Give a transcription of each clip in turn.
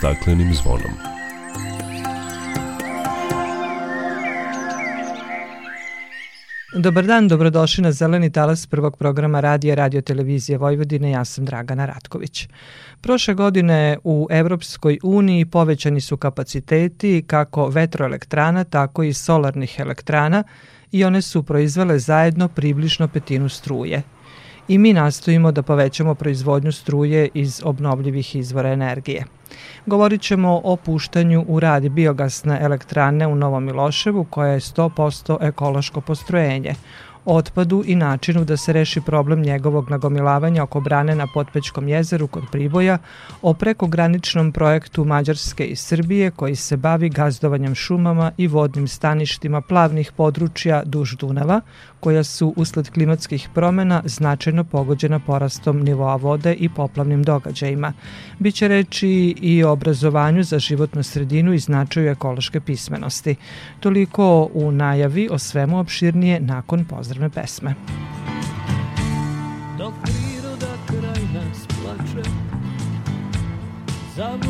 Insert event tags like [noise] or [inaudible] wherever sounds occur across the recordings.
staklenim zvonom. Dobar dan, dobrodošli na Zeleni talas prvog programa radija Radio Televizije Vojvodine. Ja sam Dragana Ratković. Prošle godine u Evropskoj uniji povećani su kapaciteti kako vetroelektrana, tako i solarnih elektrana i one su proizvele zajedno približno petinu struje i mi nastojimo da povećamo proizvodnju struje iz obnovljivih izvora energije. Govorit ćemo o puštanju u rad biogasne elektrane u Novom Miloševu koja je 100% ekološko postrojenje, otpadu i načinu da se reši problem njegovog nagomilavanja oko brane na Potpećkom jezeru kod Priboja, o prekograničnom projektu Mađarske i Srbije koji se bavi gazdovanjem šumama i vodnim staništima plavnih područja duž Dunava, koja su usled klimatskih promena značajno pogođena porastom nivoa vode i poplavnim događajima. Biće reči i o obrazovanju za životnu sredinu i značaju ekološke pismenosti. Toliko u najavi o svemu opširnije nakon pozdravne pesme. Dok priroda kraj nas plače za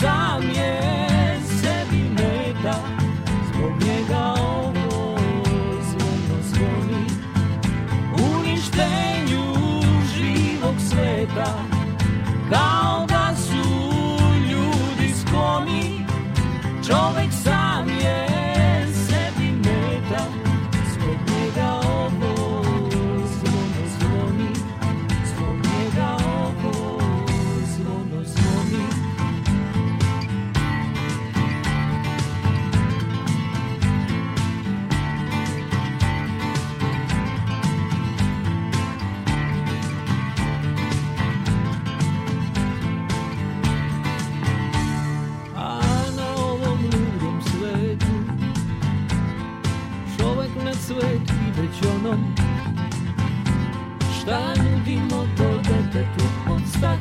sam je sebi meta. Zbog njega ovo zvono zvoni. Uništenju živog sveta. Kao da su ljudi skloni. Čovek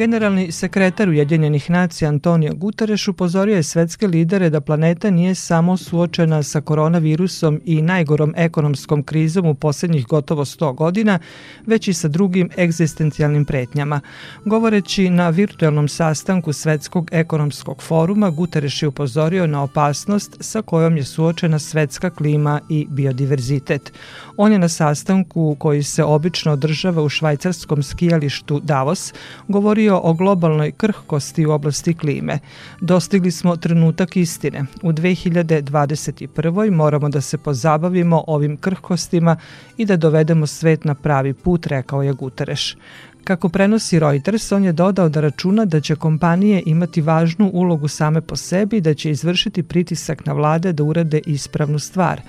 Generalni sekretar Ujedinjenih nacija Antonio Guterres upozorio je svetske lidere da planeta nije samo suočena sa koronavirusom i najgorom ekonomskom krizom u poslednjih gotovo 100 godina, već i sa drugim egzistencijalnim pretnjama. Govoreći na virtualnom sastanku Svetskog ekonomskog foruma, Guterres je upozorio na opasnost sa kojom je suočena svetska klima i biodiverzitet. On je na sastanku koji se obično održava u švajcarskom skijalištu Davos govorio o globalnoj krhkosti u oblasti klime. Dostigli smo trenutak istine. U 2021. moramo da se pozabavimo ovim krhkostima i da dovedemo svet na pravi put, rekao je Guterres. Kako prenosi Reuters, on je dodao da računa da će kompanije imati važnu ulogu same po sebi i da će izvršiti pritisak na vlade da urade ispravnu stvar.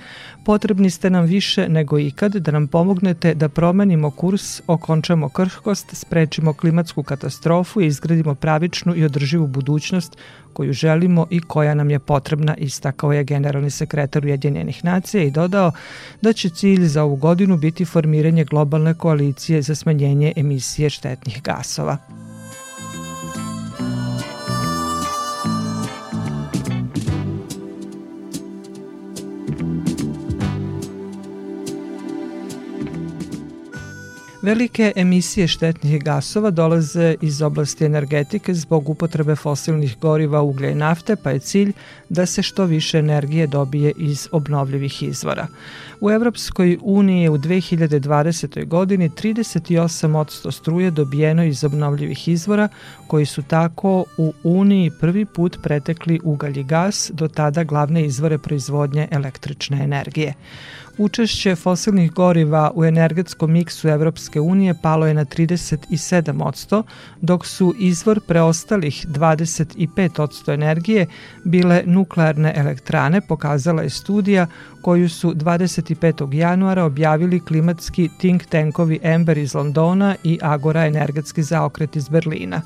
Potrebni ste nam više nego ikad da nam pomognete da promenimo kurs, okončamo krhkost, sprečimo klimatsku katastrofu i izgradimo pravičnu i održivu budućnost koju želimo i koja nam je potrebna, istakao je generalni sekretar Ujedinjenih nacija i dodao da će cilj za ovu godinu biti formiranje globalne koalicije za smanjenje emisije štetnih gasova. Velike emisije štetnih gasova dolaze iz oblasti energetike zbog upotrebe fosilnih goriva uglja i nafte, pa je cilj da se što više energije dobije iz obnovljivih izvora. U Evropskoj uniji u 2020. godini 38% struje dobijeno iz obnovljivih izvora, koji su tako u Uniji prvi put pretekli ugalj i gas, do tada glavne izvore proizvodnje električne energije. Učešće fosilnih goriva u energetskom miksu Evropske unije palo je na 37%, dok su izvor preostalih 25% energije bile nuklearne elektrane, pokazala je studija koju su 25. januara objavili klimatski think tankovi Ember iz Londona i Agora energetski zaokret iz Berlina.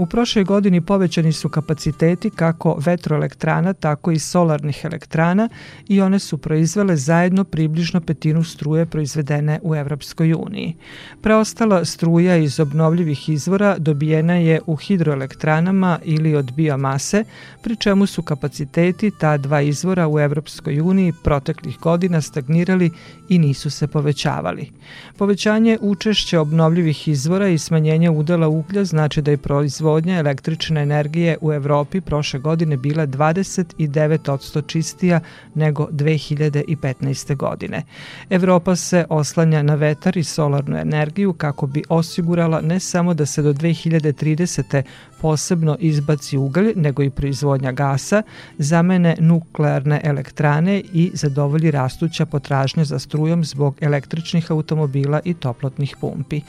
U prošloj godini povećani su kapaciteti kako vetroelektrana, tako i solarnih elektrana i one su proizvele zajedno približno petinu struje proizvedene u Evropskoj uniji. Preostala struja iz obnovljivih izvora dobijena je u hidroelektranama ili od biomase, pri čemu su kapaciteti ta dva izvora u Evropskoj uniji proteklih godina stagnirali i nisu se povećavali. Povećanje učešća obnovljivih izvora i smanjenje udela uglja znači da je proizvodnja električne energije u Evropi prošle godine bila 29% čistija nego 2015. godine. Evropa se oslanja na vetar i solarnu energiju kako bi osigurala ne samo da se do 2030 posebno izbaci ugalj, nego i proizvodnja gasa, zamene nuklearne elektrane i zadovolji rastuća potražnja za strujom zbog električnih automobila i toplotnih pumpi.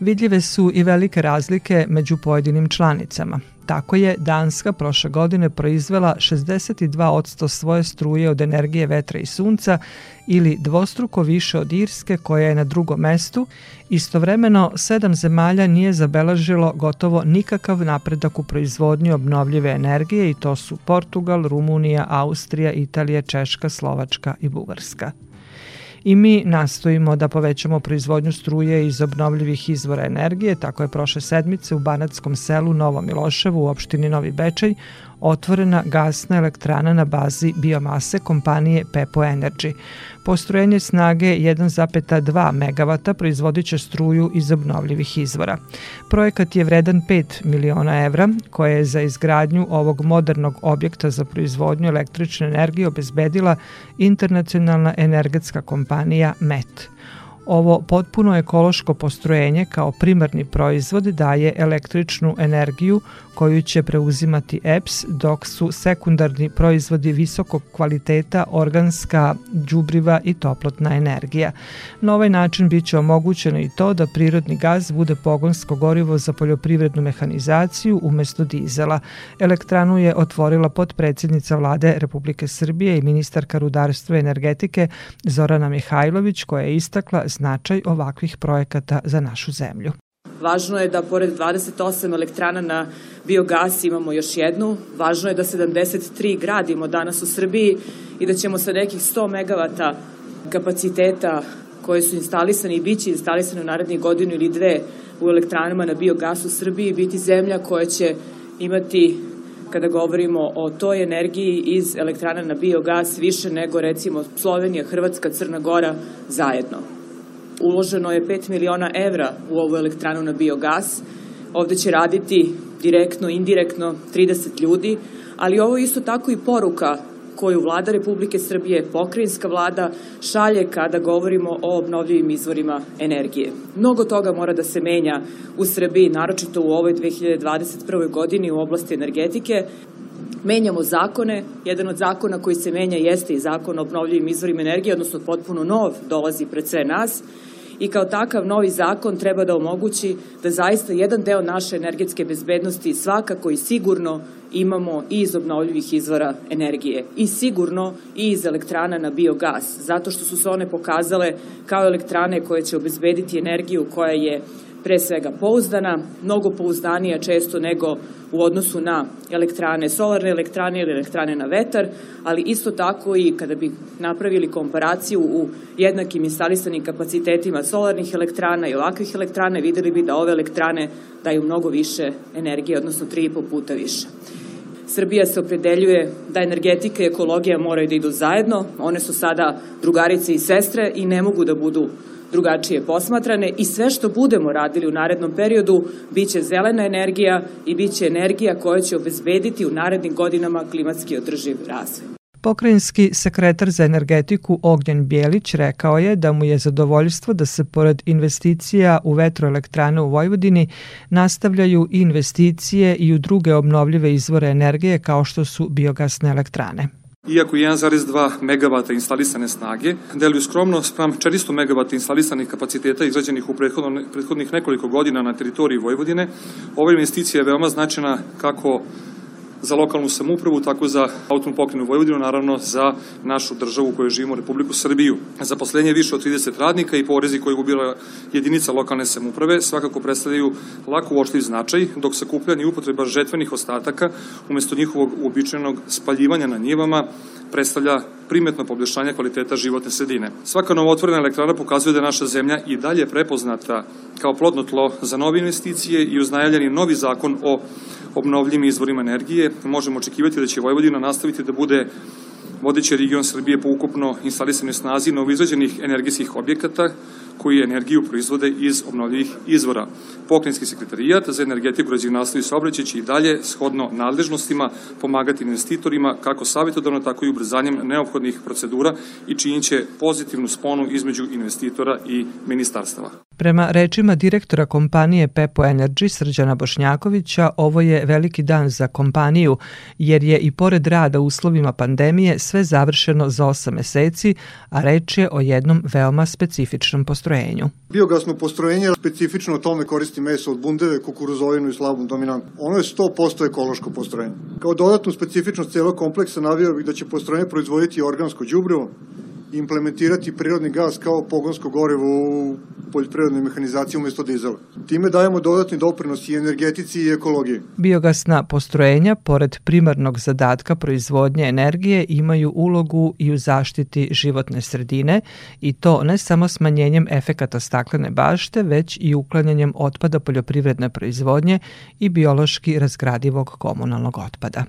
Vidljive su i velike razlike među pojedinim članicama. Tako je Danska prošle godine proizvela 62% svoje struje od energije vetra i sunca ili dvostruko više od Irske koja je na drugom mestu. Istovremeno, sedam zemalja nije zabeležilo gotovo nikakav napredak u proizvodnji obnovljive energije i to su Portugal, Rumunija, Austrija, Italija, Češka, Slovačka i Bugarska. I mi nastojimo da povećamo proizvodnju struje iz obnovljivih izvora energije, tako je prošle sedmice u Banatskom selu Novo Miloševo u opštini Novi Bečej otvorena gasna elektrana na bazi biomase kompanije Pepo Energy. Postrojenje snage 1,2 MW proizvodit će struju iz obnovljivih izvora. Projekat je vredan 5 miliona evra, koje je za izgradnju ovog modernog objekta za proizvodnju električne energije obezbedila internacionalna energetska kompanija MET. Ovo potpuno ekološko postrojenje kao primarni proizvod daje električnu energiju koju će preuzimati EPS, dok su sekundarni proizvodi visokog kvaliteta organska đubriva i toplotna energija. Na ovaj način biće omogućeno i to da prirodni gaz bude pogonsko gorivo za poljoprivrednu mehanizaciju umesto dizela. Elektranu je otvorila podpredsednica vlade Republike Srbije i ministarka rudarstva i energetike Zorana Mihajlović koja je istakla značaj ovakvih projekata za našu zemlju. Važno je da pored 28 elektrana na biogas imamo još jednu. Važno je da 73 gradimo danas u Srbiji i da ćemo sa nekih 100 megavata kapaciteta koje su instalisani i biće instalisani u narednih godinu ili dve u elektranama na biogas u Srbiji biti zemlja koja će imati kada govorimo o toj energiji iz elektrana na biogas više nego recimo Slovenija, Hrvatska, Crna Gora zajedno. Uloženo je 5 miliona evra u ovu elektranu na biogas. Ovde će raditi direktno, indirektno 30 ljudi, ali ovo je isto tako i poruka koju vlada Republike Srbije, pokrajinska vlada, šalje kada govorimo o obnovljivim izvorima energije. Mnogo toga mora da se menja u Srbiji, naročito u ovoj 2021. godini u oblasti energetike. Menjamo zakone, jedan od zakona koji se menja jeste i zakon o obnovljivim izvorima energije, odnosno potpuno nov dolazi pred sve nas i kao takav novi zakon treba da omogući da zaista jedan deo naše energetske bezbednosti svakako i sigurno imamo i iz obnovljivih izvora energije i sigurno i iz elektrana na biogas, zato što su se one pokazale kao elektrane koje će obezbediti energiju koja je pre svega pouzdana, mnogo pouzdanija često nego u odnosu na elektrane, solarne elektrane ili elektrane na vetar, ali isto tako i kada bi napravili komparaciju u jednakim instalisanim kapacitetima solarnih elektrana i ovakvih elektrane, videli bi da ove elektrane daju mnogo više energije, odnosno 3,5 puta više. Srbija se opredeljuje da energetika i ekologija moraju da idu zajedno, one su sada drugarice i sestre i ne mogu da budu drugačije posmatrane i sve što budemo radili u narednom periodu biće zelena energija i biće energija koja će obezbediti u narednim godinama klimatski održiv razvoj. Pokrajinski sekretar za energetiku Ognjen Bjelić rekao je da mu je zadovoljstvo da se pored investicija u vetroelektrane u Vojvodini nastavljaju investicije i u druge obnovljive izvore energije kao što su biogasne elektrane. Iako 1,2 MW instalisane snage deluju skromno sprem 400 MW instalisanih kapaciteta izrađenih u prethodnih nekoliko godina na teritoriji Vojvodine, ova investicija je veoma značajna kako za lokalnu samupravu, tako za autonom pokrenu Vojvodinu, naravno za našu državu u kojoj živimo, Republiku Srbiju. Zaposlenje više od 30 radnika i porezi koje ubira jedinica lokalne samuprave svakako predstavljaju lako uočljiv značaj, dok sakupljanje i upotreba žetvenih ostataka umesto njihovog uobičajenog spaljivanja na njivama predstavlja primetno poboljšanje kvaliteta životne sredine. Svaka novotvorena elektrana pokazuje da naša zemlja i dalje prepoznata kao plodno tlo za nove investicije i uz najavljeni novi zakon o obnovljivim izvorima energije, možemo očekivati da će Vojvodina nastaviti da bude vodeći region Srbije po ukupno instalisanoj snazi novoizrađenih energijskih objekata koji energiju proizvode iz obnovljivih izvora. Pokrenjski sekretarijat za energetiku, građevinarstvo i saobraćaj će i dalje, shodno nadležnostima, pomagati investitorima kako savjetodavno, tako i ubrzanjem neophodnih procedura i činit će pozitivnu sponu između investitora i ministarstava. Prema rečima direktora kompanije Pepo Energy Srđana Bošnjakovića, ovo je veliki dan za kompaniju, jer je i pored rada u uslovima pandemije sve završeno za 8 meseci, a reč je o jednom veoma specifičnom postrojenju. Biogasno postrojenje specifično o tome koristi meso od bundeve, kukuruzovinu i slabom dominantu. Ono je 100% ekološko postrojenje. Kao dodatnu specifičnost celog kompleksa navio bih da će postrojenje proizvoditi organsko đubrivo, implementirati prirodni gas kao pogonsko gorivo u poljoprivrednoj mehanizaciji umesto dizela. Time dajemo dodatni doprinos i energetici i ekologiji. Biogasna postrojenja, pored primarnog zadatka proizvodnje energije, imaju ulogu i u zaštiti životne sredine i to ne samo smanjenjem efekata staklene bašte, već i uklanjanjem otpada poljoprivredne proizvodnje i biološki razgradivog komunalnog otpada.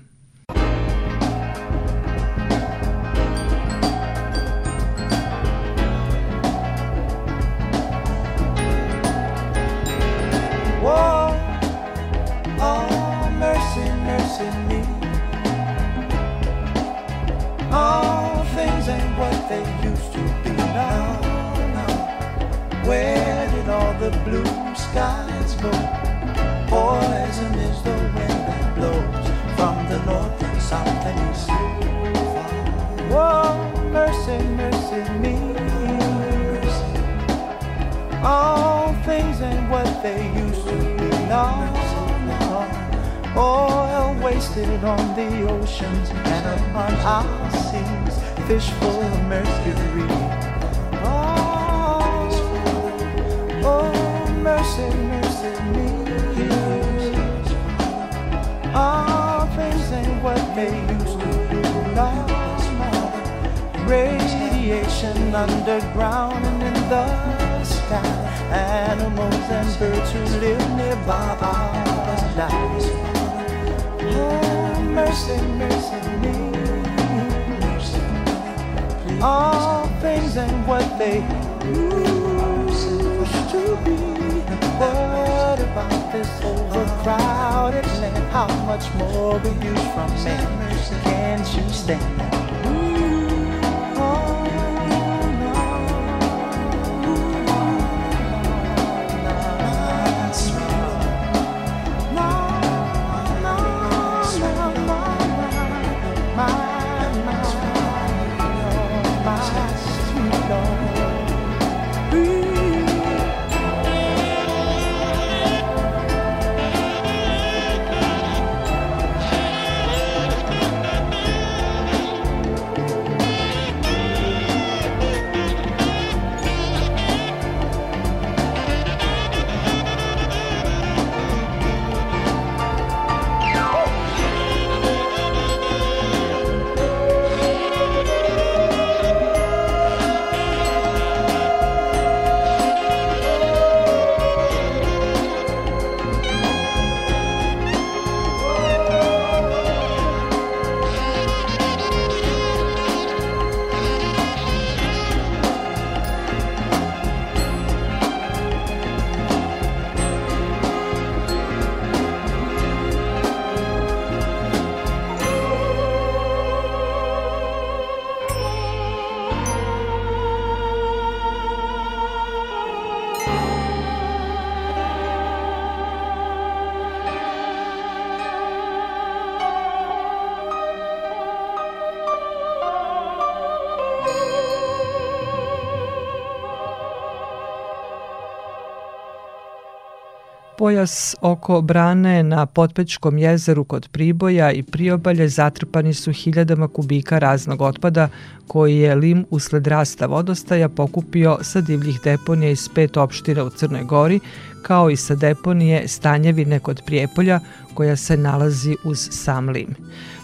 Pojas oko brane na Potpećkom jezeru kod Priboja i Priobalje zatrpani su hiljadama kubika raznog otpada koji je Lim usled rasta vodostaja pokupio sa divljih deponija iz pet opština u Crnoj Gori, kao i sa deponije Stanjevine kod Prijepolja koja se nalazi uz sam Lim.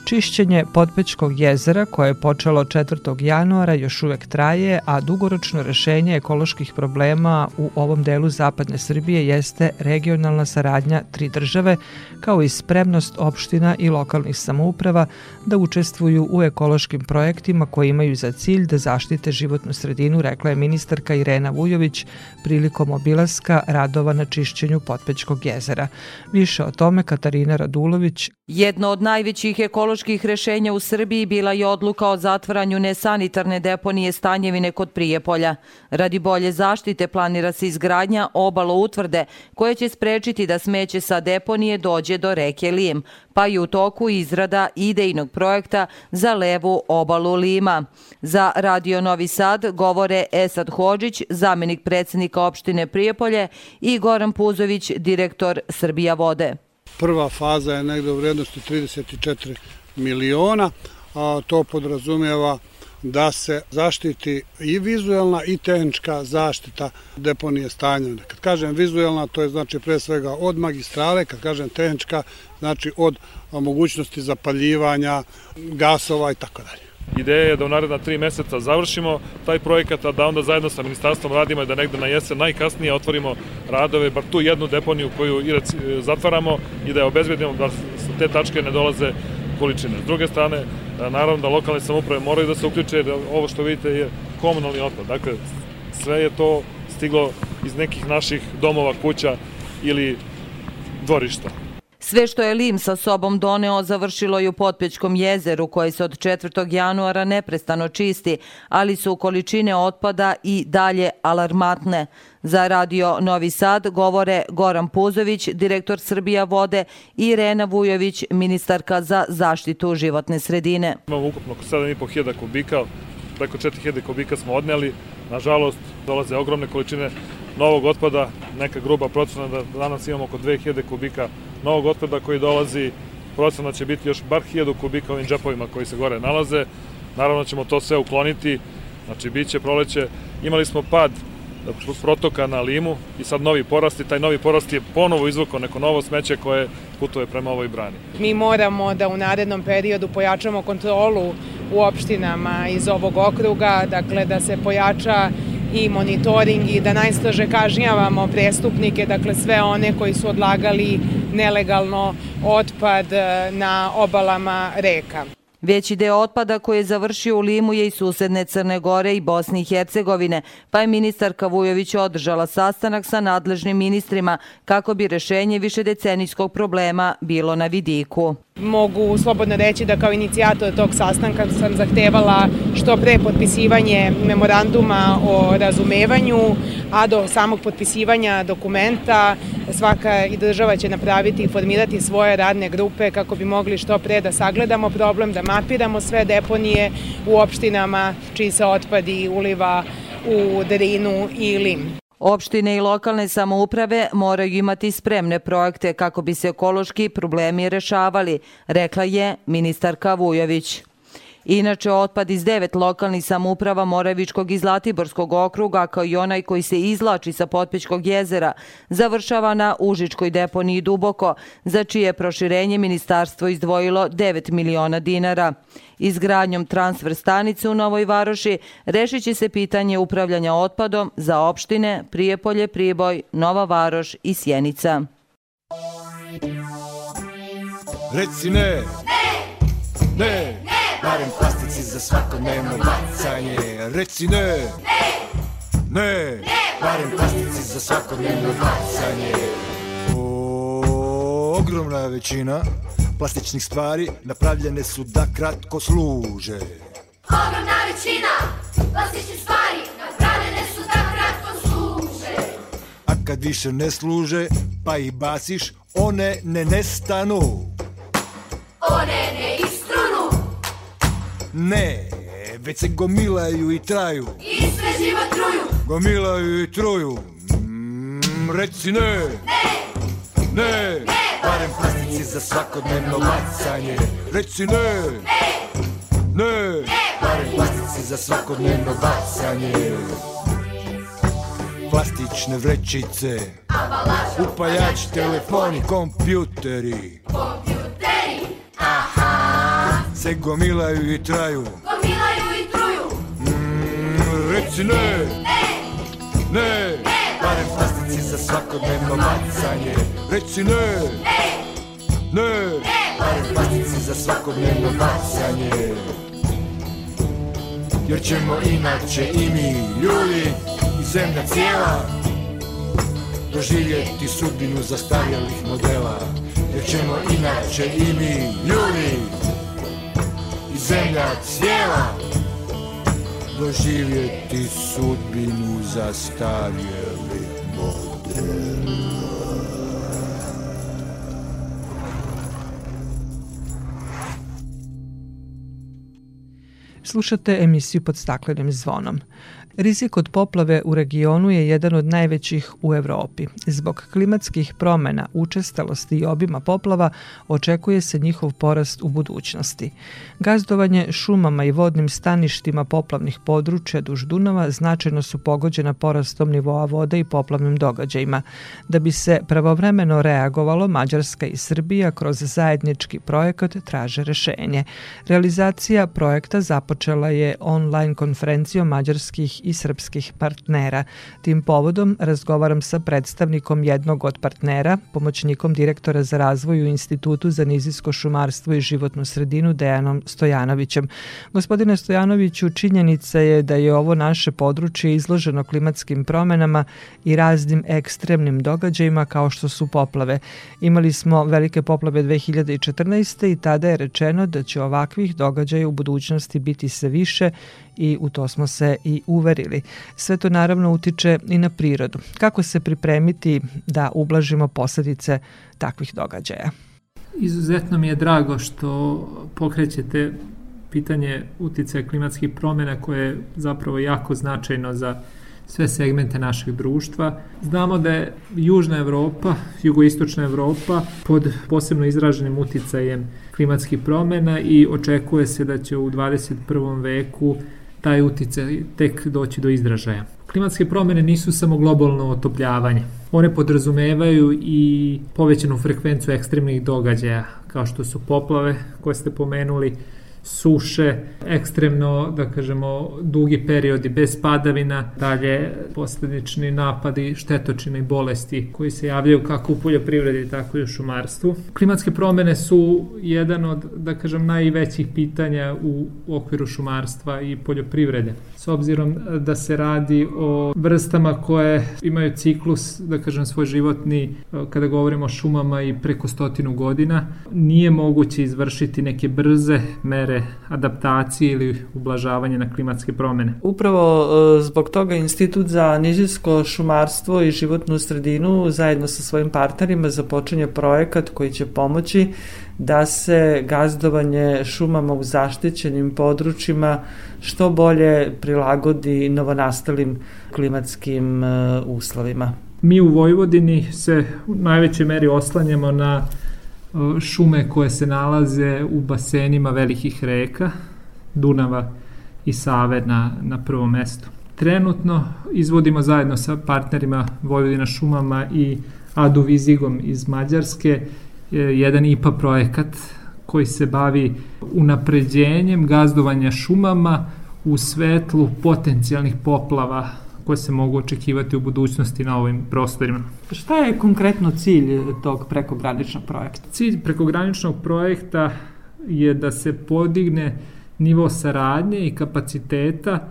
Čišćenje Potpećkog jezera koje je počelo 4. januara još uvek traje, a dugoročno rešenje ekoloških problema u ovom delu zapadne Srbije jeste regionalna saradnja tri države, kao i spremnost opština i lokalnih samouprava da učestvuju u ekološkim projektima koji imaju za cilj da zaštite životnu sredinu, rekla je ministarka Irena Vujović prilikom obilaska radova na čišćenju Potpećkog jezera. Više o tome Katarina Radulović. Jedno od najvećih ekoloških rešenja u Srbiji bila je odluka o zatvaranju nesanitarne deponije Stanjevine kod Prijepolja. Radi bolje zaštite planira se izgradnja obalo utvrde koje će sprečiti da smeće sa deponije dođe do reke Lim, pa i u toku izrada idejnog projekta za levu obalu Lima. Za Radio Novi Sad govore Esad Hođić, zamenik predsednika opštine Prijepolje i Goran Puzović, direktor Srbija vode. Prva faza je negde u vrednosti 34 miliona, a to podrazumijeva da se zaštiti i vizualna i tehnička zaštita deponije stanjevine. Kad kažem vizualna, to je znači pre svega od magistrale, kad kažem tehnička, znači od mogućnosti zapaljivanja gasova i tako dalje. Ideja je da u naredna tri meseca završimo taj projekat, a da onda zajedno sa ministarstvom radimo i da negde na jesen najkasnije otvorimo radove, bar tu jednu deponiju koju zatvaramo i da je obezbedimo da te tačke ne dolaze količine. S druge strane, naravno da lokalne samuprave moraju da se uključe, da ovo što vidite je komunalni otpad. Dakle, sve je to stiglo iz nekih naših domova, kuća ili dvorišta. Sve što je Lim sa sobom doneo završilo je u Potpećkom jezeru koje se od 4. januara neprestano čisti, ali su količine otpada i dalje alarmatne. Za radio Novi Sad govore Goran Puzović, direktor Srbija vode i Irena Vujović, ministarka za zaštitu životne sredine. Imamo ukupno 7.500 kubika, preko 4.000 kubika smo odneli. Nažalost, dolaze ogromne količine novog otpada, neka gruba procena da danas imamo oko 2000 kubika novog otpada koji dolazi, procena će biti još bar 1000 kubika ovim džepovima koji se gore nalaze. Naravno ćemo to sve ukloniti, znači bit će proleće. Imali smo pad protoka na Limu i sad novi porast i taj novi porast je ponovo izvukao neko novo smeće koje putuje prema ovoj brani. Mi moramo da u narednom periodu pojačamo kontrolu u opštinama iz ovog okruga, dakle da se pojača i monitoring i da najstrože kažnjavamo prestupnike, dakle sve one koji su odlagali nelegalno otpad eh, na obalama reka. Veći deo otpada koji je završio u Limu je i susedne Crne Gore i Bosne i Hercegovine, pa je ministarka Vujović održala sastanak sa nadležnim ministrima kako bi rešenje višedecenijskog problema bilo na vidiku. Mogu slobodno reći da kao inicijator tog sastanka sam zahtevala što pre potpisivanje memoranduma o razumevanju, a do samog potpisivanja dokumenta svaka i država će napraviti i formirati svoje radne grupe kako bi mogli što pre da sagledamo problem, da mapiramo sve deponije u opštinama čiji se otpadi uliva u Drinu i Lim. Opštine i lokalne samouprave moraju imati spremne projekte kako bi se ekološki problemi rešavali, rekla je ministarka Vujović. Inače, otpad iz devet lokalnih samouprava Moravičkog i Zlatiborskog okruga, kao i onaj koji se izlači sa Potpičkog jezera, završava na Užičkoj deponiji Duboko, za čije proširenje ministarstvo izdvojilo 9 miliona dinara. Izgradnjom transfer stanice u Novoj Varoši rešit će se pitanje upravljanja otpadom za opštine Prijepolje, Priboj, Nova Varoš i Sjenica. Reci ne! Ne! Ne! Barem plastici za svakodnevno bacanje. Reci ne. Ne. Ne. Ne Barem plastici za svakodnevno bacanje. O, Ogromna većina plastičnih stvari napravljene su da kratko služe. Ogromna većina plastičnih stvari napravljene su da kratko služe. A kad više ne služe pa ih basiš one ne nestanu. One Ne, već se gomilaju i traju. I sve život truju. Gomilaju i truju. Mm, Reci ne. Ne. Ne, barem plastici za svakodnevno bacanje. Reci ne, ne, barem plastici za svakodnevno bacanje. Plastične vrećice, upaljač, telefoni, kompjuteri, Kompjuteri, se gomilaju i traju. gomilaju i truju. Mm, Reci ne, ne, barem plastici za svakodnevno bacanje. Reci ne, ne, barem plastici za svakodnevno bacanje. Jer ćemo inače i mi, ljudi i zemlja cijela, doživjeti sudbinu zastarjelih modela. Jer ćemo inače i mi, ljudi zemlja cijela, doživjeti sudbinu zastarjelih modela. Slušate emisiju pod staklenim zvonom. Rizik od poplave u regionu je jedan od najvećih u Evropi. Zbog klimatskih promena, učestalosti i obima poplava očekuje se njihov porast u budućnosti. Gazdovanje šumama i vodnim staništima poplavnih područja duž Dunava značajno su pogođena porastom nivoa vode i poplavnim događajima. Da bi se pravovremeno reagovalo, Mađarska i Srbija kroz zajednički projekat traže rešenje. Realizacija projekta započela je online konferencijom mađarskih i srpskih partnera. Tim povodom razgovaram sa predstavnikom jednog od partnera, pomoćnikom direktora za razvoj u Institutu za nizijsko šumarstvo i životnu sredinu Dejanom Stojanovićem. Gospodine Stojanoviću, činjenica je da je ovo naše područje izloženo klimatskim promenama i raznim ekstremnim događajima kao što su poplave. Imali smo velike poplave 2014. i tada je rečeno da će ovakvih događaja u budućnosti biti sve više i u to smo se i uverili. Sve to naravno utiče i na prirodu. Kako se pripremiti da ublažimo posledice takvih događaja? Izuzetno mi je drago što pokrećete pitanje uticaja klimatskih promjena koje je zapravo jako značajno za sve segmente našeg društva. Znamo da je Južna Evropa, Jugoistočna Evropa pod posebno izraženim uticajem klimatskih promjena i očekuje se da će u 21. veku taj uticaj tek doći do izražaja. Klimatske promjene nisu samo globalno otopljavanje. One podrazumevaju i povećanu frekvenciju ekstremnih događaja, kao što su poplave koje ste pomenuli, suše, ekstremno, da kažemo, dugi periodi bez padavina, dalje posledični napadi štetočine i bolesti koji se javljaju kako u poljoprivredi, tako i u šumarstvu. Klimatske promene su jedan od, da kažem, najvećih pitanja u okviru šumarstva i poljoprivrede. S obzirom da se radi o vrstama koje imaju ciklus, da kažem, svoj životni, kada govorimo o šumama i preko stotinu godina, nije moguće izvršiti neke brze mere adaptacije ili ublažavanje na klimatske promene. Upravo e, zbog toga Institut za nižinsko šumarstvo i životnu sredinu zajedno sa svojim partnerima započinje projekat koji će pomoći da se gazdovanje šumama u zaštićenim područjima što bolje prilagodi novonastalim klimatskim e, uslovima. Mi u Vojvodini se u najvećoj meri oslanjamo na šume koje se nalaze u basenima velikih reka, Dunava i Save na, na prvom mestu. Trenutno izvodimo zajedno sa partnerima Vojvodina šumama i Adu Vizigom iz Mađarske jedan IPA projekat koji se bavi unapređenjem gazdovanja šumama u svetlu potencijalnih poplava koje se mogu očekivati u budućnosti na ovim prostorima. Šta je konkretno cilj tog prekograničnog projekta? Cilj prekograničnog projekta je da se podigne nivo saradnje i kapaciteta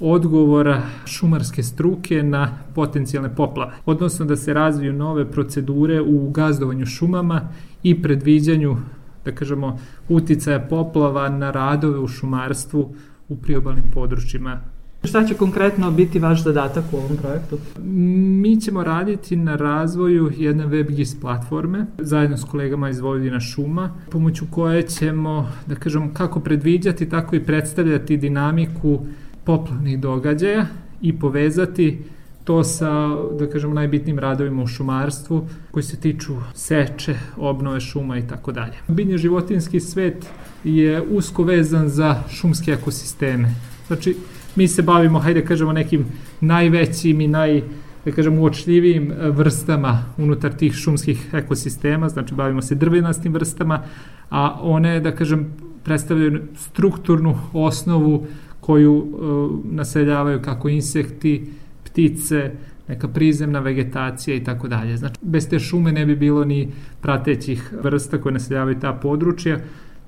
odgovora šumarske struke na potencijalne poplave, odnosno da se razviju nove procedure u gazdovanju šumama i predviđanju, da kažemo, uticaja poplava na radove u šumarstvu u priobalnim područjima Šta će konkretno biti vaš zadatak u ovom projektu? Mi ćemo raditi na razvoju jedne WebGIS platforme zajedno s kolegama iz Vojvodina šuma, pomoću koje ćemo, da kažemo, kako predviđati, tako i predstavljati dinamiku poplavnih događaja i povezati to sa, da kažemo, najbitnijim radovima u šumarstvu koji se tiču seče, obnove šuma i tako dalje. Biljni životinski svet je usko vezan za šumske ekosisteme. Znači, mi se bavimo, hajde da kažemo, nekim najvećim i naj, da kažem, uočljivijim vrstama unutar tih šumskih ekosistema, znači bavimo se drvenastim vrstama, a one, da kažem, predstavljaju strukturnu osnovu koju uh, naseljavaju kako insekti, ptice, neka prizemna vegetacija i tako dalje. Znači, bez te šume ne bi bilo ni pratećih vrsta koje naseljavaju ta područja,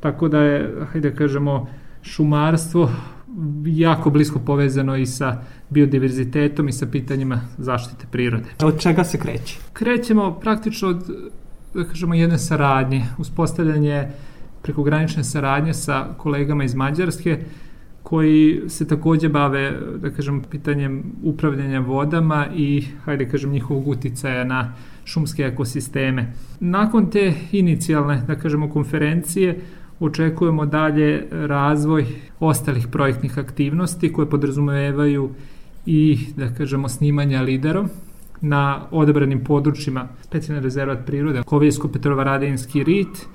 tako da je, hajde da kažemo, šumarstvo jako blisko povezano i sa biodiverzitetom i sa pitanjima zaštite prirode. Od čega se kreće? Krećemo praktično od, da kažemo, jedne saradnje, uspostavljanje prekogranične saradnje sa kolegama iz Mađarske, koji se takođe bave, da kažem, pitanjem upravljanja vodama i, hajde da kažem, njihovog uticaja na šumske ekosisteme. Nakon te inicijalne, da kažemo, konferencije, očekujemo dalje razvoj ostalih projektnih aktivnosti koje podrazumevaju i, da kažemo, snimanja liderom na odabranim područjima specijalne rezervat prirode, Kovijsko-Petrovaradinski rit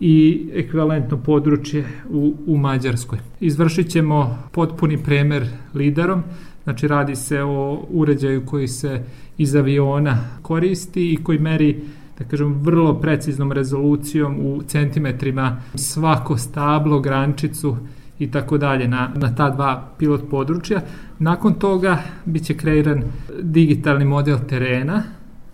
i ekvivalentno područje u, u Mađarskoj. Izvršit ćemo potpuni premer liderom, znači radi se o uređaju koji se iz aviona koristi i koji meri da kažem, vrlo preciznom rezolucijom u centimetrima svako stablo, grančicu i tako dalje na, na ta dva pilot područja. Nakon toga biće kreiran digitalni model terena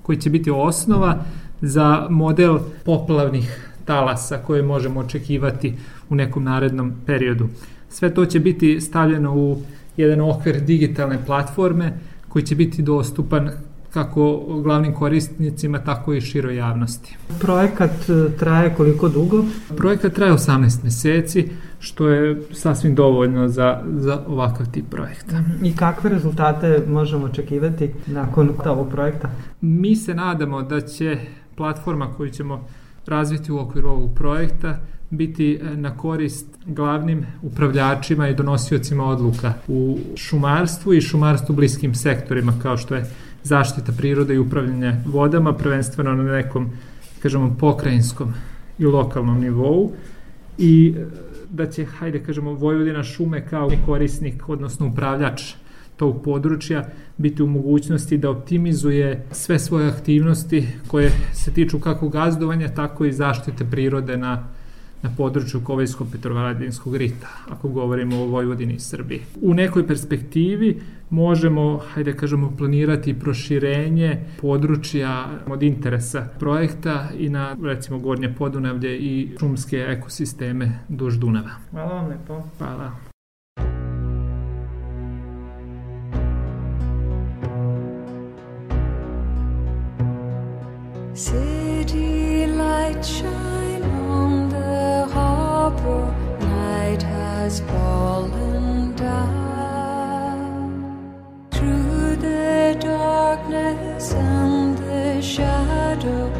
koji će biti osnova za model poplavnih talasa koje možemo očekivati u nekom narednom periodu. Sve to će biti stavljeno u jedan okvir digitalne platforme koji će biti dostupan kako glavnim korisnicima, tako i široj javnosti. Projekat e, traje koliko dugo? Projekat traje 18 meseci, što je sasvim dovoljno za, za ovakav tip projekta. I kakve rezultate možemo očekivati nakon ovog projekta? Mi se nadamo da će platforma koju ćemo razviti u okviru ovog projekta biti e, na korist glavnim upravljačima i donosiocima odluka u šumarstvu i šumarstvu bliskim sektorima kao što je zaštita prirode i upravljanje vodama, prvenstveno na nekom, kažemo, pokrajinskom i lokalnom nivou. I e, da će, hajde kažemo, Vojvodina šume kao korisnik, odnosno upravljač tog područja biti u mogućnosti da optimizuje sve svoje aktivnosti koje se tiču kako gazdovanja, tako i zaštite prirode na na području Kovejsko-Petrovaradinskog rita, ako govorimo o Vojvodini i Srbiji. U nekoj perspektivi možemo, hajde kažemo, planirati proširenje područja od interesa projekta i na, recimo, Gornje Podunavlje i šumske ekosisteme duž Dunava. Hvala vam lepo. Hvala. City lights shine on the harbor, night has fallen down. Through the darkness and the shadow,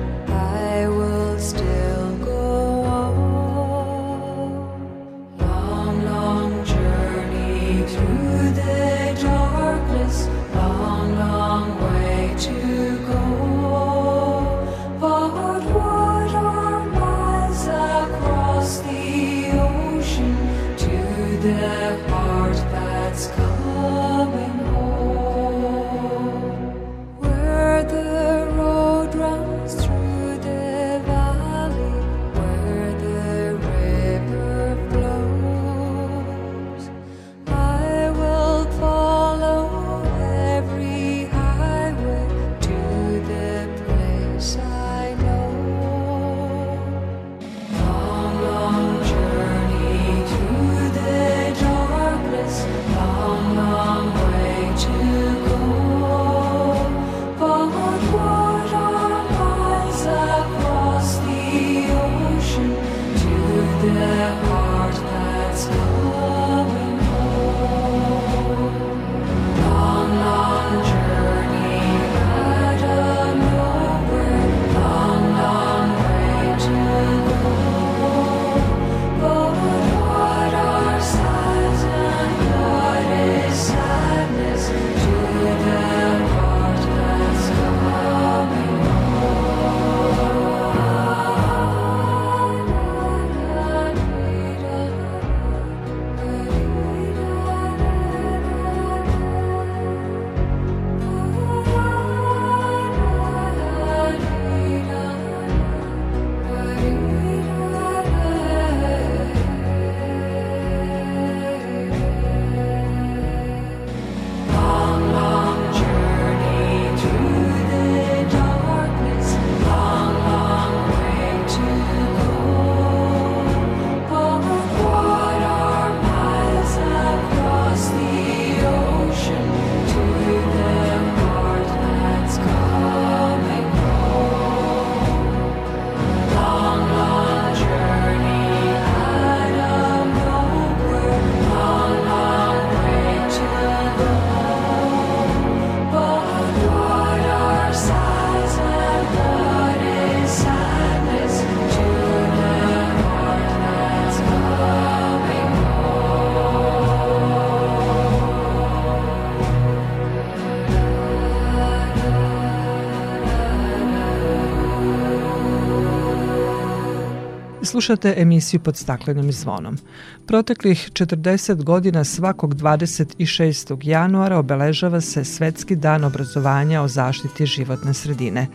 Slušate emisiju pod staklenim zvonom. Proteklih 40 godina svakog 26. januara obeležava se Svetski dan obrazovanja o zaštiti životne sredine.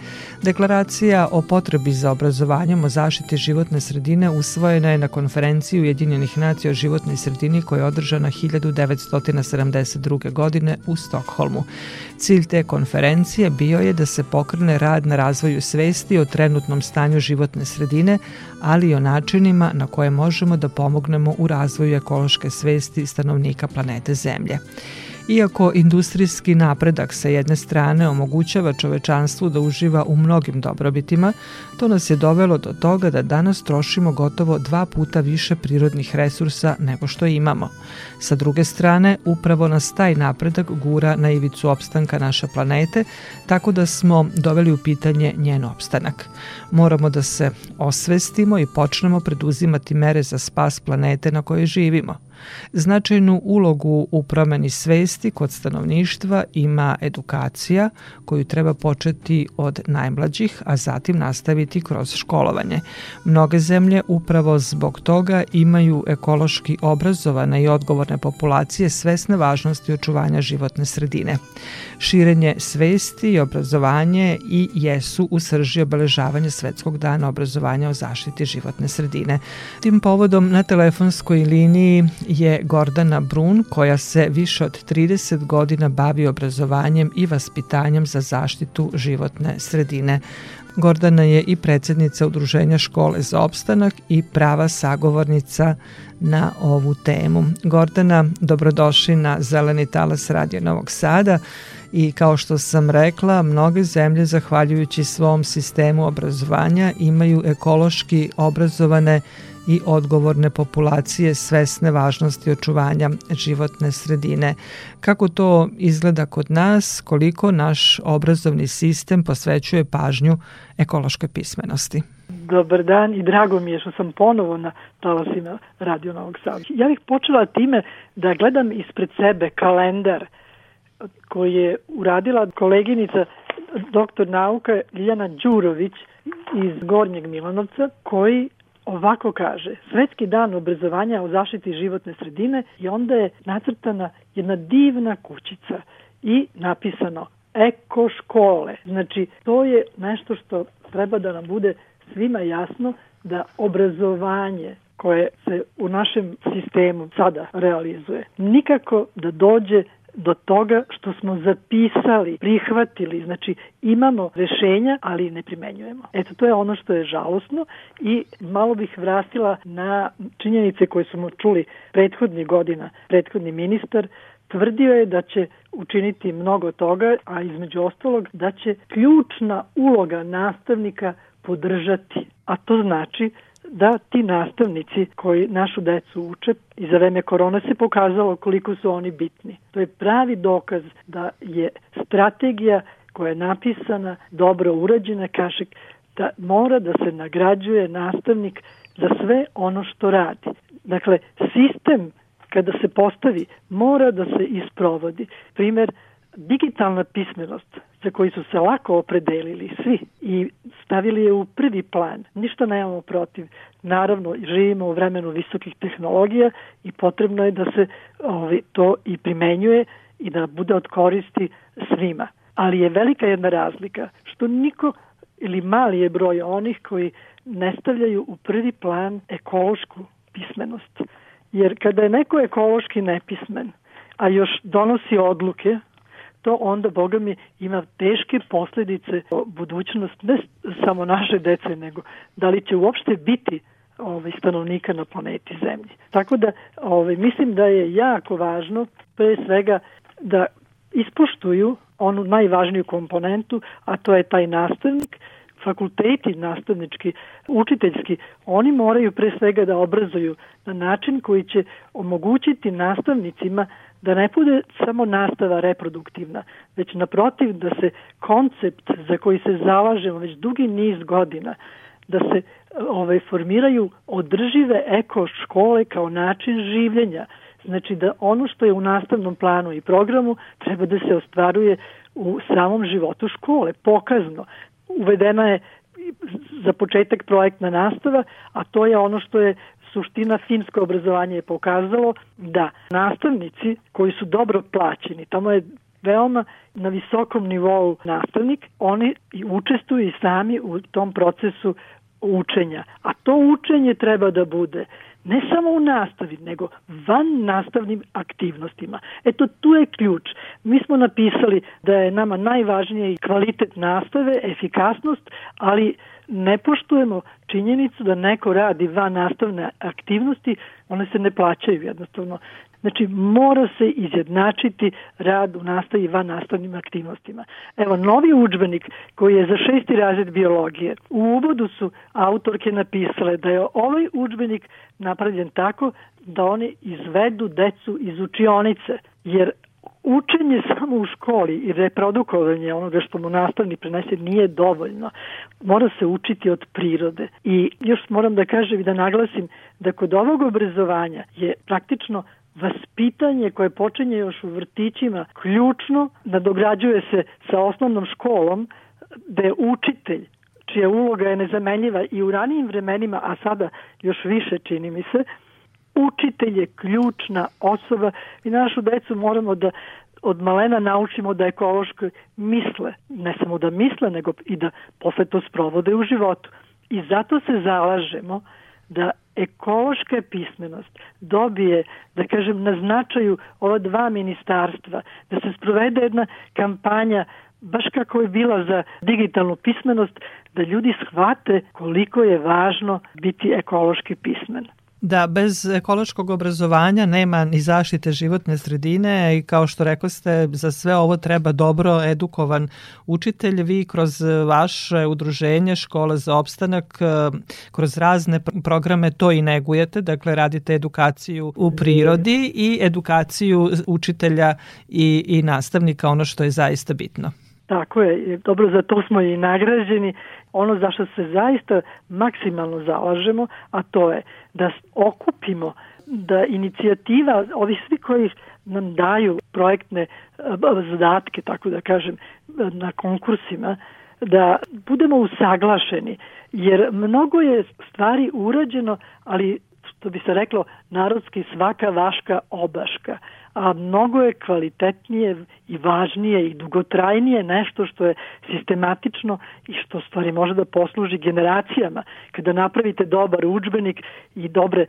Deklaracija o potrebi za obrazovanjem o zaštiti životne sredine usvojena je na konferenciji Ujedinjenih nacija o životnoj sredini koja je održana 1972. godine u Stokholmu. Cilj te konferencije bio je da se pokrene rad na razvoju svesti o trenutnom stanju životne sredine, ali i o načinima na koje možemo da pomognemo u razvoju ekološke svesti stanovnika planete Zemlje. Iako industrijski napredak sa jedne strane omogućava čovečanstvu da uživa u mnogim dobrobitima, to nas je dovelo do toga da danas trošimo gotovo dva puta više prirodnih resursa nego što imamo. Sa druge strane, upravo nas taj napredak gura na ivicu opstanka naše planete, tako da smo doveli u pitanje njen opstanak. Moramo da se osvestimo i počnemo preduzimati mere za spas planete na kojoj živimo – Značajnu ulogu u promeni svesti kod stanovništva ima edukacija koju treba početi od najmlađih, a zatim nastaviti kroz školovanje. Mnoge zemlje upravo zbog toga imaju ekološki obrazovane i odgovorne populacije svesne važnosti očuvanja životne sredine. Širenje svesti i obrazovanje i jesu u srži obeležavanja Svetskog dana obrazovanja o zaštiti životne sredine. Tim povodom na telefonskoj liniji je Gordana Brun koja se više od 30 godina bavi obrazovanjem i vaspitanjem za zaštitu životne sredine. Gordana je i predsednica Udruženja škole za opstanak i prava sagovornica na ovu temu. Gordana, dobrodošli na Zeleni talas Radio Novog Sada i kao što sam rekla, mnoge zemlje zahvaljujući svom sistemu obrazovanja imaju ekološki obrazovane i odgovorne populacije svesne važnosti očuvanja životne sredine. Kako to izgleda kod nas, koliko naš obrazovni sistem posvećuje pažnju ekološkoj pismenosti? Dobar dan i drago mi je što sam ponovo na talasima Radio Novog Sada. Ja bih počela time da gledam ispred sebe kalendar koji je uradila koleginica doktor nauka Ljiljana Đurović iz Gornjeg Milanovca, koji ovako kaže, Svetski dan obrazovanja o zaštiti životne sredine i onda je nacrtana jedna divna kućica i napisano eko škole. Znači, to je nešto što treba da nam bude svima jasno da obrazovanje koje se u našem sistemu sada realizuje, nikako da dođe do toga što smo zapisali, prihvatili, znači imamo rešenja, ali ne primenjujemo. Eto, to je ono što je žalosno i malo bih vratila na činjenice koje smo čuli prethodnih godina. Prethodni ministar tvrdio je da će učiniti mnogo toga, a između ostalog da će ključna uloga nastavnika podržati. A to znači da ti nastavnici koji našu decu uče i za vreme korona se pokazalo koliko su oni bitni. To je pravi dokaz da je strategija koja je napisana, dobro urađena, kaže da mora da se nagrađuje nastavnik za sve ono što radi. Dakle, sistem kada se postavi mora da se isprovodi. Primer, digitalna pismenost za koji su se lako opredelili svi i stavili je u prvi plan. Ništa nemamo protiv. Naravno, živimo u vremenu visokih tehnologija i potrebno je da se ovaj, to i primenjuje i da bude od koristi svima. Ali je velika jedna razlika što niko ili mali je broj onih koji ne stavljaju u prvi plan ekološku pismenost. Jer kada je neko ekološki nepismen, a još donosi odluke to onda, boga mi, ima teške posledice budućnost ne samo naše dece, nego da li će uopšte biti ovaj, stanovnika na planeti Zemlji. Tako da ovaj, mislim da je jako važno pre svega da ispoštuju onu najvažniju komponentu, a to je taj nastavnik, fakulteti nastavnički, učiteljski, oni moraju pre svega da obrazuju na način koji će omogućiti nastavnicima da ne bude samo nastava reproduktivna, već naprotiv da se koncept za koji se zalažemo već dugi niz godina, da se ovaj, formiraju održive eko škole kao način življenja, znači da ono što je u nastavnom planu i programu treba da se ostvaruje u samom životu škole, pokazno. Uvedena je za početak projektna nastava, a to je ono što je suština finsko obrazovanje je pokazalo da nastavnici koji su dobro plaćeni, tamo je veoma na visokom nivou nastavnik, oni i učestvuju i sami u tom procesu učenja. A to učenje treba da bude ne samo u nastavi, nego van nastavnim aktivnostima. Eto, tu je ključ. Mi smo napisali da je nama najvažnije i kvalitet nastave, efikasnost, ali ne poštujemo činjenicu da neko radi van nastavne aktivnosti, one se ne plaćaju jednostavno. Znači, mora se izjednačiti rad u nastavi van nastavnim aktivnostima. Evo, novi učbenik koji je za šesti razred biologije, u uvodu su autorke napisale da je ovaj učbenik napravljen tako da oni izvedu decu iz učionice, jer učenje samo u školi i reprodukovanje onoga što mu nastavni prenese nije dovoljno. Mora se učiti od prirode. I još moram da kažem i da naglasim da kod ovog obrazovanja je praktično vaspitanje koje počinje još u vrtićima ključno, nadograđuje se sa osnovnom školom, da je učitelj čija uloga je nezamenljiva i u ranijim vremenima, a sada još više čini mi se, učitelj je ključna osoba i našu decu moramo da od malena naučimo da ekološko misle, ne samo da misle, nego i da posle to sprovode u životu. I zato se zalažemo da ekološka pismenost dobije, da kažem, na značaju ova dva ministarstva, da se sprovede jedna kampanja baš kako je bila za digitalnu pismenost, da ljudi shvate koliko je važno biti ekološki pismen da bez ekološkog obrazovanja nema ni zaštite životne sredine i kao što rekao ste, za sve ovo treba dobro edukovan učitelj. Vi kroz vaše udruženje Škola za opstanak, kroz razne programe to i negujete, dakle radite edukaciju u prirodi i edukaciju učitelja i, i nastavnika, ono što je zaista bitno. Tako je, dobro, za to smo i nagrađeni. Ono za što se zaista maksimalno zalažemo, a to je da okupimo da inicijativa, ovi svi koji nam daju projektne zadatke, tako da kažem, na konkursima, da budemo usaglašeni, jer mnogo je stvari urađeno, ali što bi se reklo narodski svaka vaška obaška a mnogo je kvalitetnije i važnije i dugotrajnije nešto što je sistematično i što stvari može da posluži generacijama. Kada napravite dobar učbenik i dobre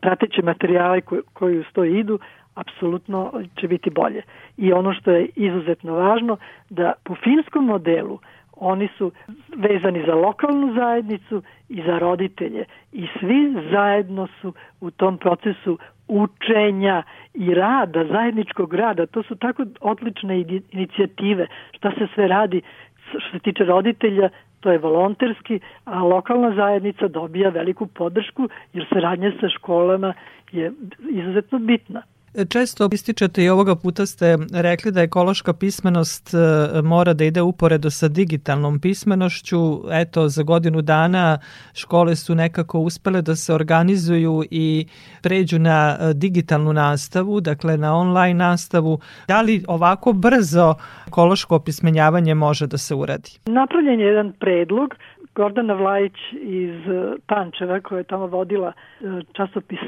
prateće materijale koji, uz to idu, apsolutno će biti bolje. I ono što je izuzetno važno, da po finskom modelu oni su vezani za lokalnu zajednicu i za roditelje i svi zajedno su u tom procesu učenja i rada, zajedničkog rada. To su tako odlične inicijative. Šta se sve radi što se tiče roditelja, to je volonterski, a lokalna zajednica dobija veliku podršku jer saradnja sa školama je izuzetno bitna. Često ističete i ovoga puta ste rekli da ekološka pismenost e, mora da ide uporedo sa digitalnom pismenošću. Eto, za godinu dana škole su nekako uspele da se organizuju i pređu na e, digitalnu nastavu, dakle na online nastavu. Da li ovako brzo ekološko opismenjavanje može da se uradi? Napravljen je jedan predlog Gordana Vlajić iz Pančeva koja je tamo vodila e, časopis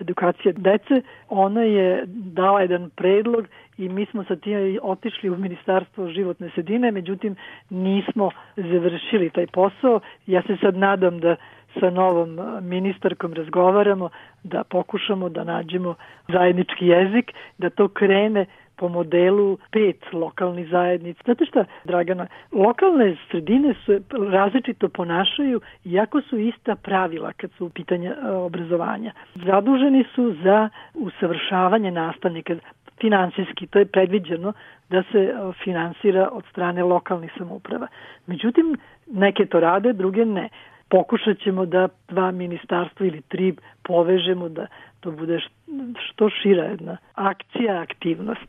edukacije dece, ona je dala jedan predlog i mi smo sa tim otišli u Ministarstvo životne sredine, međutim nismo završili taj posao. Ja se sad nadam da sa novom ministarkom razgovaramo, da pokušamo da nađemo zajednički jezik, da to krene po modelu pet lokalnih zajednica. Znate šta, Dragana, lokalne sredine su različito ponašaju, iako su ista pravila kad su u pitanje e, obrazovanja. Zaduženi su za usavršavanje nastavnika, finansijski, to je predviđeno da se e, finansira od strane lokalnih samouprava. Međutim, neke to rade, druge ne. Pokušat ćemo da dva ministarstva ili tri povežemo da to bude što šira jedna akcija, aktivnost.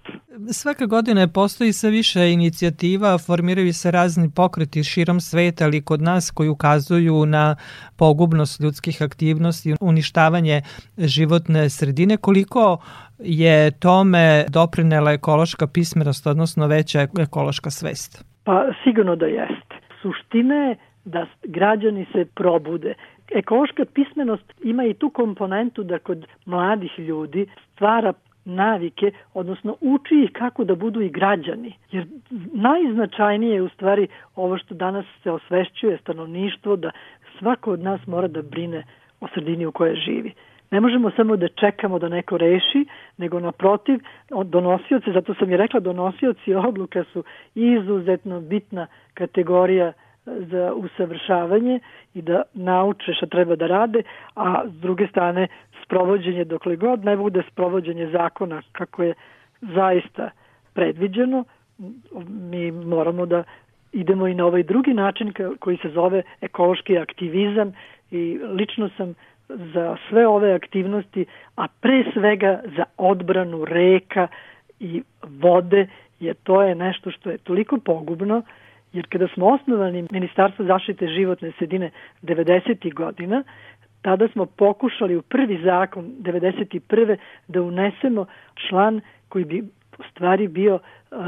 Svake godine postoji sve više inicijativa, formiraju se razni pokreti širom sveta, ali kod nas koji ukazuju na pogubnost ljudskih aktivnosti, uništavanje životne sredine. Koliko je tome doprinela ekološka pismenost, odnosno veća ekološka svest? Pa sigurno da jeste. Suština je da građani se probude. Ekološka pismenost ima i tu komponentu da kod mladih ljudi stvara navike, odnosno uči ih kako da budu i građani. Jer najznačajnije je u stvari ovo što danas se osvešćuje stanovništvo, da svako od nas mora da brine o sredini u kojoj živi. Ne možemo samo da čekamo da neko reši, nego naprotiv, donosioci, zato sam i rekla, donosioci odluka su izuzetno bitna kategorija za usavršavanje i da nauče šta treba da rade, a s druge strane sprovođenje dokle god ne bude sprovođenje zakona kako je zaista predviđeno, mi moramo da idemo i na ovaj drugi način koji se zove ekološki aktivizam i lično sam za sve ove aktivnosti, a pre svega za odbranu reka i vode, jer to je nešto što je toliko pogubno, jer kada smo osnovali Ministarstvo zaštite životne sredine 90. godina, tada smo pokušali u prvi zakon 91. da unesemo član koji bi u stvari bio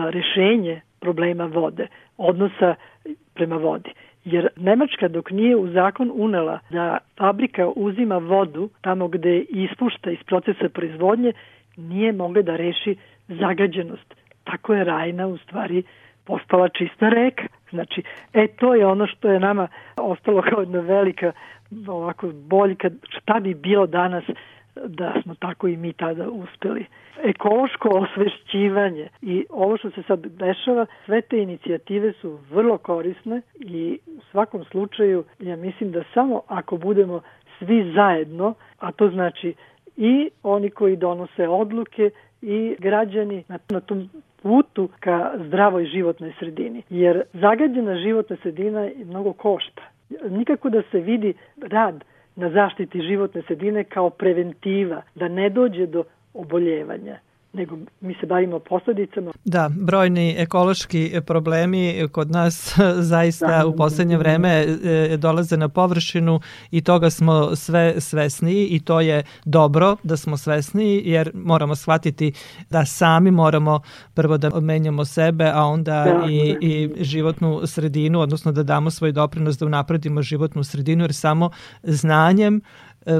rešenje problema vode, odnosa prema vodi. Jer Nemačka dok nije u zakon unela da fabrika uzima vodu tamo gde ispušta iz procesa proizvodnje, nije mogla da reši zagađenost. Tako je Rajna u stvari postala čista reka. Znači, e, to je ono što je nama ostalo kao jedna velika ovako boljka, šta bi bilo danas da smo tako i mi tada uspeli. Ekološko osvešćivanje i ovo što se sad dešava, sve te inicijative su vrlo korisne i u svakom slučaju ja mislim da samo ako budemo svi zajedno, a to znači i oni koji donose odluke i građani na, tom putu ka zdravoj životnoj sredini. Jer zagađena životna sredina mnogo košta. Nikako da se vidi rad na zaštiti životne sredine kao preventiva, da ne dođe do oboljevanja nego mi se bavimo posledicama. Da, brojni ekološki problemi kod nas [laughs] zaista da. u poslednje vreme e, dolaze na površinu i toga smo sve svesni i to je dobro da smo svesni jer moramo shvatiti da sami moramo prvo da menjamo sebe, a onda da, i, da. i životnu sredinu, odnosno da damo svoj doprinos da unapredimo životnu sredinu jer samo znanjem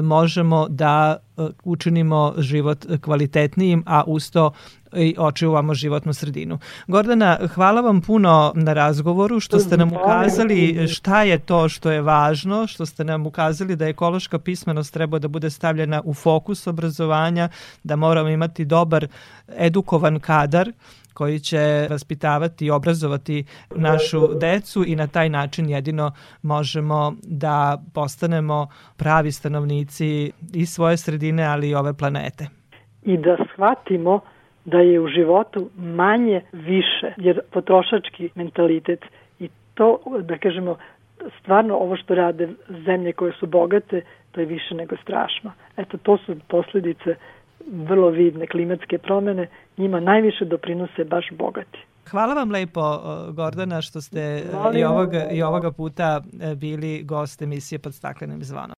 možemo da e, učinimo život kvalitetnijim, a usto i očuvamo životnu sredinu. Gordana, hvala vam puno na razgovoru, što ste nam ukazali šta je to što je važno, što ste nam ukazali da ekološka pismenost treba da bude stavljena u fokus obrazovanja, da moramo imati dobar edukovan kadar, koji će vaspitavati i obrazovati našu decu i na taj način jedino možemo da postanemo pravi stanovnici i svoje sredine, ali i ove planete. I da shvatimo da je u životu manje više, jer potrošački mentalitet i to, da kažemo, stvarno ovo što rade zemlje koje su bogate, to je više nego strašno. Eto, to su posledice vrlo vidne klimatske promene, njima najviše doprinose baš bogati. Hvala vam lepo, Gordana, što ste i ovoga, i ovoga puta e, bili gost emisije pod staklenim zvonom.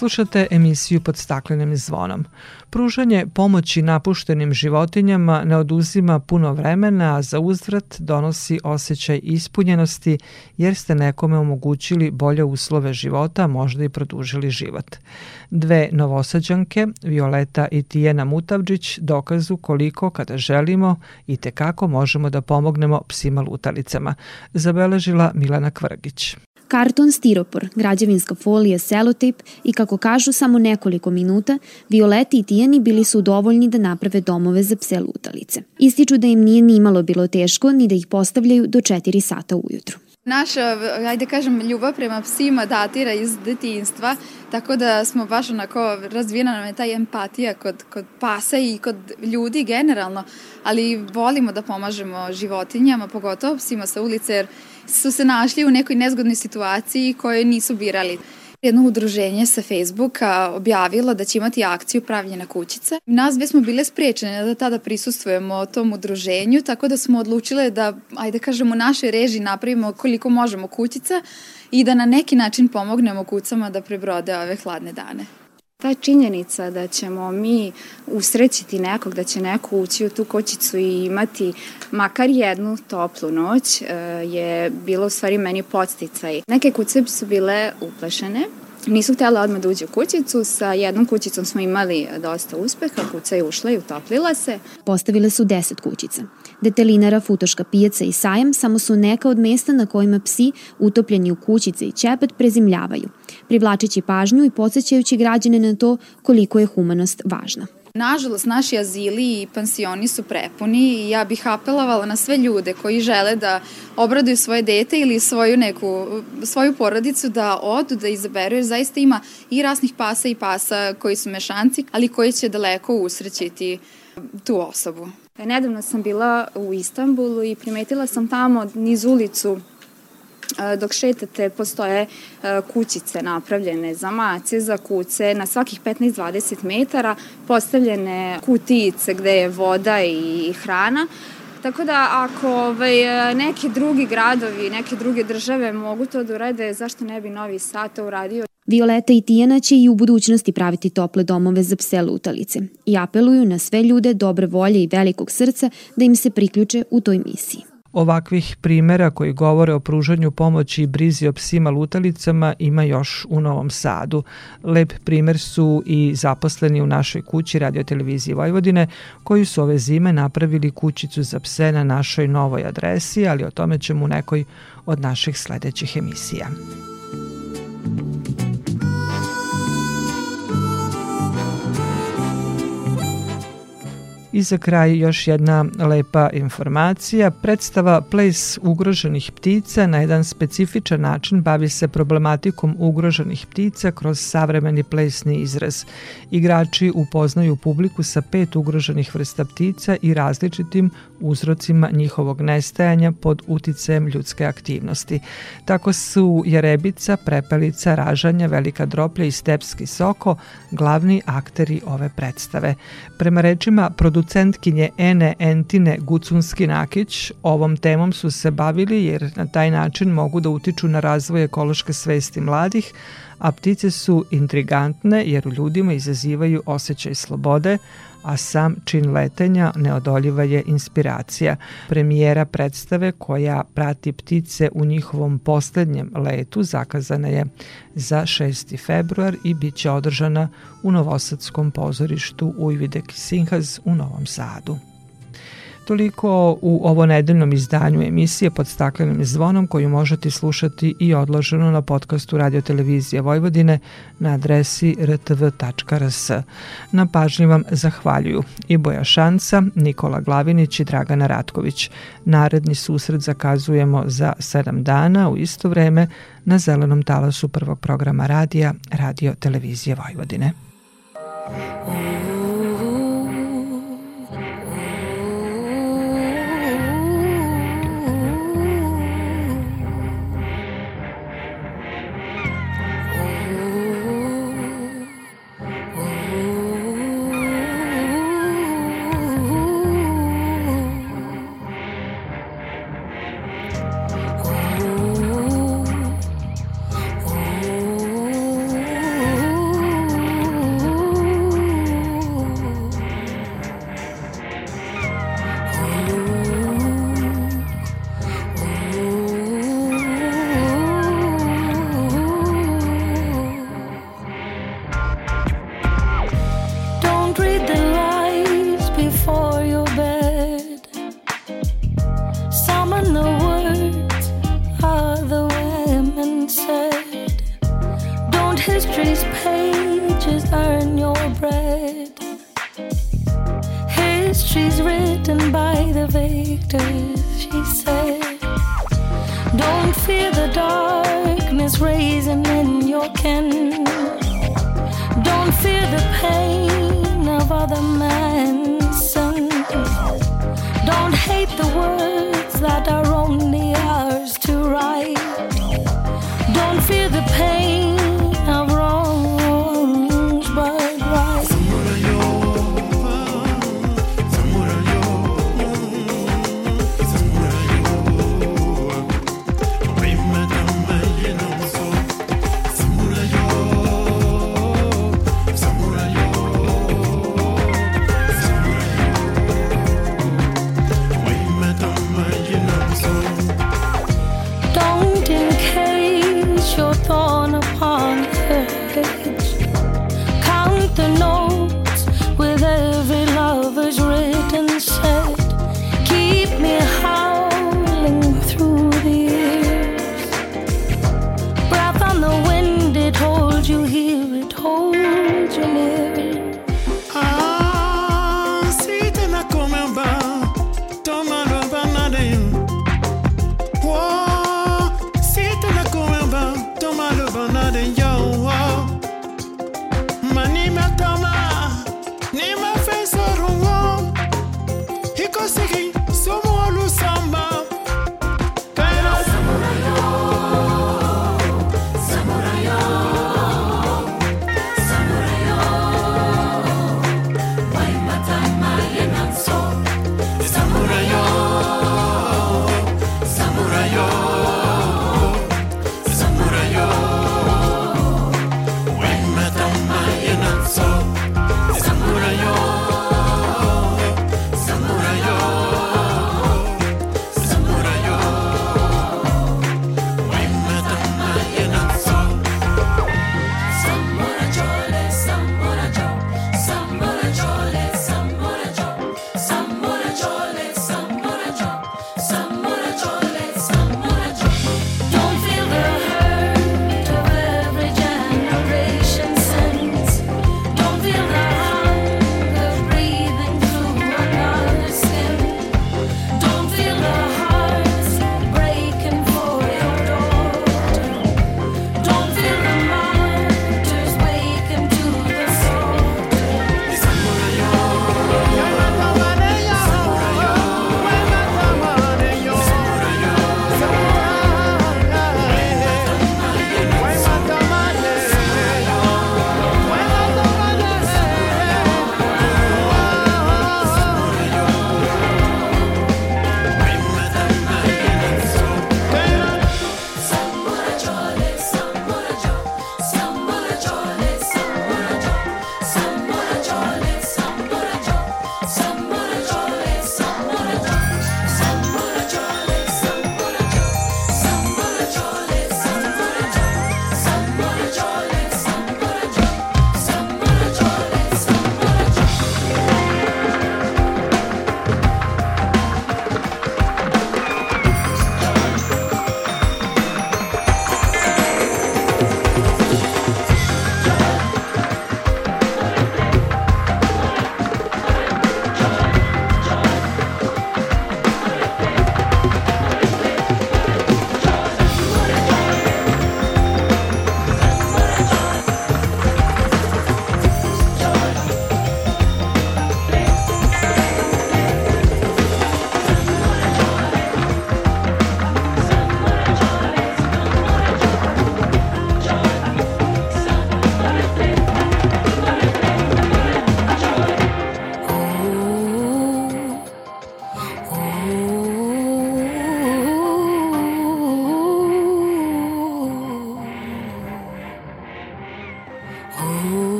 Slušate emisiju pod staklenim zvonom. Pružanje pomoći napuštenim životinjama ne oduzima puno vremena, a za uzvrat donosi osjećaj ispunjenosti jer ste nekome omogućili bolje uslove života, možda i produžili život. Dve novosađanke, Violeta i Tijena Mutavđić, dokazu koliko kada želimo i te kako možemo da pomognemo psima lutalicama, zabeležila Milana Kvrgić karton, stiropor, građevinska folija, selotejp i kako kažu samo nekoliko minuta, Violeti i Tijani bili su dovoljni da naprave domove za pse lutalice. Ističu da im nije ni bilo teško ni da ih postavljaju do 4 sata ujutru. Naša, ajde kažem, ljubav prema psima datira iz detinstva, tako da smo baš onako, razvijena nam je ta empatija kod, kod pasa i kod ljudi generalno, ali volimo da pomažemo životinjama, pogotovo psima sa ulice, jer su se našli u nekoj nezgodnoj situaciji koje nisu birali. Jedno udruženje sa Facebooka objavilo da će imati akciju pravljena kućice. Nas dve smo bile sprečene da tada prisustujemo tom udruženju, tako da smo odlučile da, ajde kažemo, naše reži napravimo koliko možemo kućica i da na neki način pomognemo kucama da prebrode ove hladne dane. Ta činjenica da ćemo mi usrećiti nekog, da će neko ući u tu kočicu i imati makar jednu toplu noć e, je bilo u stvari meni podsticaj. Neke kuce su bile uplašene, Nisu htjela odmah da uđe u kućicu, sa jednom kućicom smo imali dosta uspeha, kuća je ušla i utoplila se. Postavile su deset kućica. Detelinara, futoška pijaca i sajam samo su neka od mesta na kojima psi, utopljeni u kućice i čepet, prezimljavaju, privlačići pažnju i podsjećajući građane na to koliko je humanost važna. Nažalost, naši azili i pansioni su prepuni i ja bih apelovala na sve ljude koji žele da obraduju svoje dete ili svoju neku, svoju porodicu da odu, da izaberu, jer zaista ima i rasnih pasa i pasa koji su mešanci, ali koji će daleko usrećiti tu osobu. Nedavno sam bila u Istanbulu i primetila sam tamo niz ulicu dok šetate postoje kućice napravljene za mace, za kuce, na svakih 15-20 metara postavljene kutijice gde je voda i hrana. Tako da ako ovaj, neki drugi gradovi, neke druge države mogu to da urade, zašto ne bi Novi Sad to uradio? Violeta i Tijana će i u budućnosti praviti tople domove za pse lutalice i apeluju na sve ljude dobre volje i velikog srca da im se priključe u toj misiji. Ovakvih primera koji govore o pružanju pomoći i brizi o psima lutalicama ima još u Novom Sadu. Lep primer su i zaposleni u našoj kući radiotelevizije Vojvodine koji su ove zime napravili kućicu za pse na našoj novoj adresi, ali o tome ćemo u nekoj od naših sledećih emisija. I za kraj još jedna lepa informacija. Predstava Ples ugroženih ptica na jedan specifičan način bavi se problematikom ugroženih ptica kroz savremeni plesni izraz. Igrači upoznaju publiku sa pet ugroženih vrsta ptica i različitim uzrocima njihovog nestajanja pod uticajem ljudske aktivnosti. Tako su jerebica, prepelica, ražanja, velika droplja i stepski soko glavni akteri ove predstave. Prema rečima producentkinje Ene Entine Gucunski-Nakić, ovom temom su se bavili jer na taj način mogu da utiču na razvoj ekološke svesti mladih, a ptice su intrigantne jer u ljudima izazivaju osjećaj slobode, a sam čin letenja neodoljiva je inspiracija. Premijera predstave koja prati ptice u njihovom poslednjem letu zakazana je za 6. februar i bit će održana u Novosadskom pozorištu Ujvidek Sinhaz u Novom Sadu. Toliko u ovo nedeljnom izdanju emisije pod staklenim zvonom koju možete slušati i odloženo na podcastu Radio Televizije Vojvodine na adresi rtv.rs. Na pažnji vam zahvaljuju i Boja Šanca, Nikola Glavinić i Dragana Ratković. Naredni susret zakazujemo za 7 dana u isto vreme na zelenom talasu prvog programa radija Radio Televizije Vojvodine.